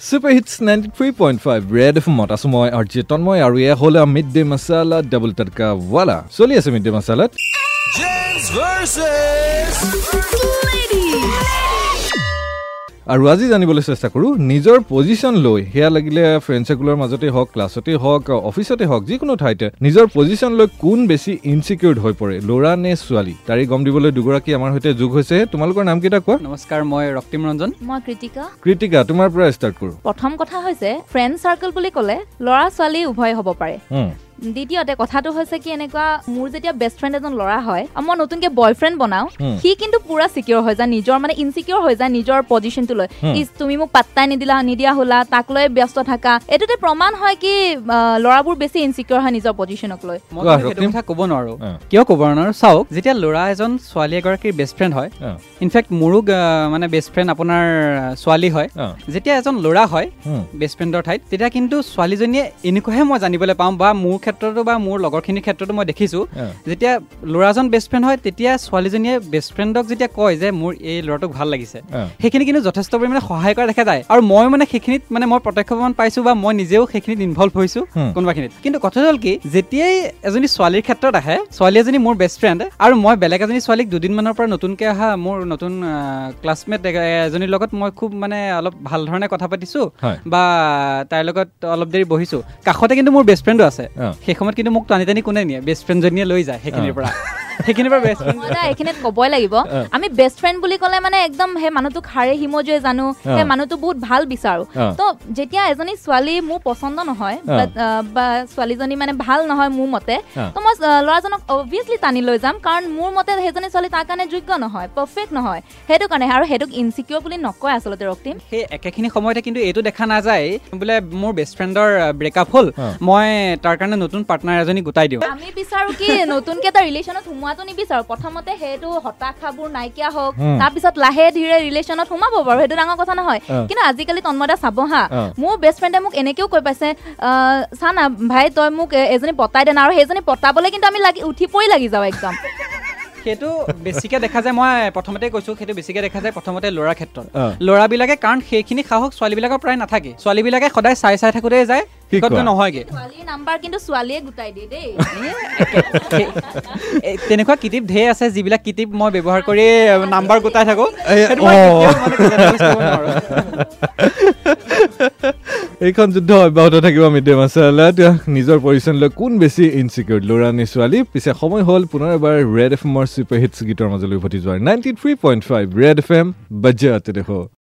Super hits ninety three point five red এফমত আছো মই আৰু চেতন মই আৰু এয়া হ'ল mid day masala double tadka wala চলি আছে মিড ডে মচালাত versus আৰু আজি জানিবলৈ চেষ্টা কৰোঁ নিজৰ পজিশ্যন লৈ সেয়া লাগিলে ফ্ৰেণ্ড চাৰ্কুলৰ মাজতে হওক ক্লাছতে হওক অফিচতে হওক যিকোনো ঠাইতে নিজৰ পজিশ্যন লৈ কোন বেছি ইনচিকিউৰ্ড হৈ পৰে ল'ৰা নে ছোৱালী? তাৰি গম দিবলৈ দুগৰাকী আমাৰ সৈতে যোগ হৈছে। তোমালোকৰ নামকেইটা কোৱা? নমস্কাৰ মই ৰক্তিম ৰঞ্জন। মই কৃতিকা। কৃতিকা তোমাৰ পৰা ষ্টাৰ্ট কৰোঁ। প্ৰথম কথা হৈছে ফ্ৰেণ্ড চাৰ্কেল বুলি ক'লে ল'ৰা ছোৱালী উভয় হ'ব পাৰে। হুম, দ্বিতীয়তে কথাটো হৈছে কি এনেকুৱা মোৰ যেতিয়া বেষ্ট ফ্ৰেণ্ড এজন ল'ৰা হয় আৰু মই নতুনকে বয়ফ্ৰেণ্ড বনাওঁ। সি কিন্তু পুৰা চিকিউৰ হৈ যায় নিজৰ মানে ইনচিকিউৰ হৈ যায় নিজৰ পজিশ্যনটো লৈ। ইজ তুমি মোক পাত্তাই নিদিলা নিদিয়া হ'লা তাক লৈ ব্যস্ত থাকা। এইটোতে প্ৰমাণ হয় কি ল'ৰাবোৰ বেছি ইনচিকিউৰ হয় নিজৰ পজিশ্যনক লৈ। কথা ক'ব নোৱাৰো। কিয় ক'ব নোৱাৰো? চাওক যেতিয়া ল'ৰা এজন ছোৱালী এগৰাকীৰ বেষ্ট ফ্ৰেণ্ড হয় ইনফেক্ট মোৰো মানে বেষ্ট ফ্ৰেণ্ড আপোনাৰ ছোৱালী হয়। যেতিয়া এজন ল'ৰা হয় বেষ্ট ফ্ৰেণ্ডৰ ঠাইত তেতিয়া কিন্তু ছোৱালীজনীয়ে এনেকুৱাহে মই জানিবলৈ পাওঁ বা মোৰ ক্ষেত্ৰতো বা মোৰ লগৰখিনিৰ ক্ষেত্ৰতো মই দেখিছোঁ যেতিয়া ল'ৰাজন বেষ্ট ফ্ৰেণ্ড হয় তেতিয়া ছোৱালীজনীয়ে বেষ্ট ফ্ৰেণ্ডক যেতিয়া কয় যে মোৰ এই ল'ৰাটোক ভাল লাগিছে সেইখিনি কিন্তু যথেষ্ট পৰিমাণে সহায় কৰা দেখা যায়। আৰু মই মানে সেইখিনিত মানে মই প্ৰত্যক্ষ প্ৰমাণ পাইছোঁ বা মই নিজেও সেইখিনিত ইনভল্ভ হৈছোঁ। কোনোবাখিনিত। কিন্তু কথাটো হ'ল কি যেতিয়াই এজনী ছোৱালীৰ ক্ষেত্ৰত আহে ছোৱালী এজনী মোৰ বেষ্ট ফ্ৰেণ্ড আৰু মই বেলেগ এজনী ছোৱালীক দুদিনমানৰ পৰা নতুনকৈ অহা মোৰ নতুন ক্লাছমেট এজনীৰ লগত মই খুব মানে অলপ ভাল ধৰণে কথা পাতিছোঁ বা তাইৰ লগত অলপ দেৰি বহিছোঁ। কাষতে কিন্তু মোৰ বেষ্ট ফ্ৰেণ্ডো আছে। সেই সময়ত কিন্তু মোক টানি টানি কোনে নিয়ে বেষ্ট ফ্ৰেণ্ডজনীয়ে লৈ যায় সেইখিনিৰ। পৰা সেইখিনিৰ পৰা বেষ্ট ফ্ৰেণ্ড মই এটা এইখিনিত ক'বই লাগিব। আমি বেষ্ট ফ্ৰেণ্ড বুলি ক'লে মানে একদম সেই মানুহটোক হাৰে হিমজুৱে জানো। সেই মানুহটো বহুত ভাল বিচাৰো। তো যেতিয়া এজনী ছোৱালী মোৰ পচন্দ নহয় বা ছোৱালীজনী মানে ভাল নহয় মোৰ মতে। তো মই ল'ৰাজনক অভিয়াছলি টানি লৈ যাম কাৰণ মোৰ মতে সেইজনী ছোৱালী তাৰ কাৰণে যোগ্য নহয় পাৰফেক্ট নহয় সেইটো কাৰণে আৰু সেইটোক ইনচিকিউৰ বুলি নকয় আচলতে ৰক্তিম সেই একেখিনি সময়তে কিন্তু এইটো দেখা নাযায় বোলে মোৰ বেষ্ট ফ্ৰেণ্ডৰ ব্ৰেকআপ হ'ল। মই তাৰ কাৰণে নতুন পাৰ্টনাৰ এজনী গোটাই দিওঁ আমি বিচাৰো কি নতুনকে এটা ৰিলেশ্যনত সোমোৱাটো নিবিচাৰো প্ৰথমতে সেইটো হতাশাবোৰ নাইকিয়া হওক। তাৰপিছত লাহে ধীৰে ৰিলেশ্যনত সোমাব বাৰু সেইটো ডাঙৰ কথা নহয়। কিন্তু আজিকালি তন্ময়দা চাব হা। মোৰ বেষ্ট ফ্ৰেণ্ডে মোক এনেকেও কৈ পাইছে আহ, চা না ভাই তই মোক এজনী পতাই দে না আৰু সেইজনী পতাবলৈ কিন্তু আমি লাগি উঠি পৰি লাগি যাওঁ একদম সেইটো বেছিকে দেখা যায় মই প্ৰথমতে কৈছো সেইটো বেছিকে দেখা যায় প্ৰথমতে ল'ৰাৰ ক্ষেত্ৰত। ল'ৰাবিলাকে কাৰণ সেইখিনি সাহস ছোৱালীবিলাকৰ প্ৰায় নাথাকে ছোৱালীবিলাকে সদায় চাই চাই থাকোঁতে যায় কি শেষত কোৱা? গৈ নহয়গে। ছোৱালীৰ নাম্বাৰ কিন্তু ছোৱালীয়ে গোটাই দিয়ে দেই। সেই- এ, তেনেকুৱা কিটিপ ঢেৰ আছে যিবিলাক কিটিপ মই ব্যৱহাৰ কৰি নাম্বাৰ গোটাই থাকোঁ। এইখন যুদ্ধ অব্যাহত থাকিব মিড ডে মাছালা নিজৰ পজিশ্যন লৈ কোন বেছি ইনচিকিউৰ ল'ৰা নে ছোৱালী? পিছে সময় হ'ল পুনৰ এবাৰ ৰেড এফ এমৰ ছুপাৰ হিটছ গীতৰ মাজলৈ উভতি যোৱাৰ। Ninety three point five red F M বাজ্যাতে দেখো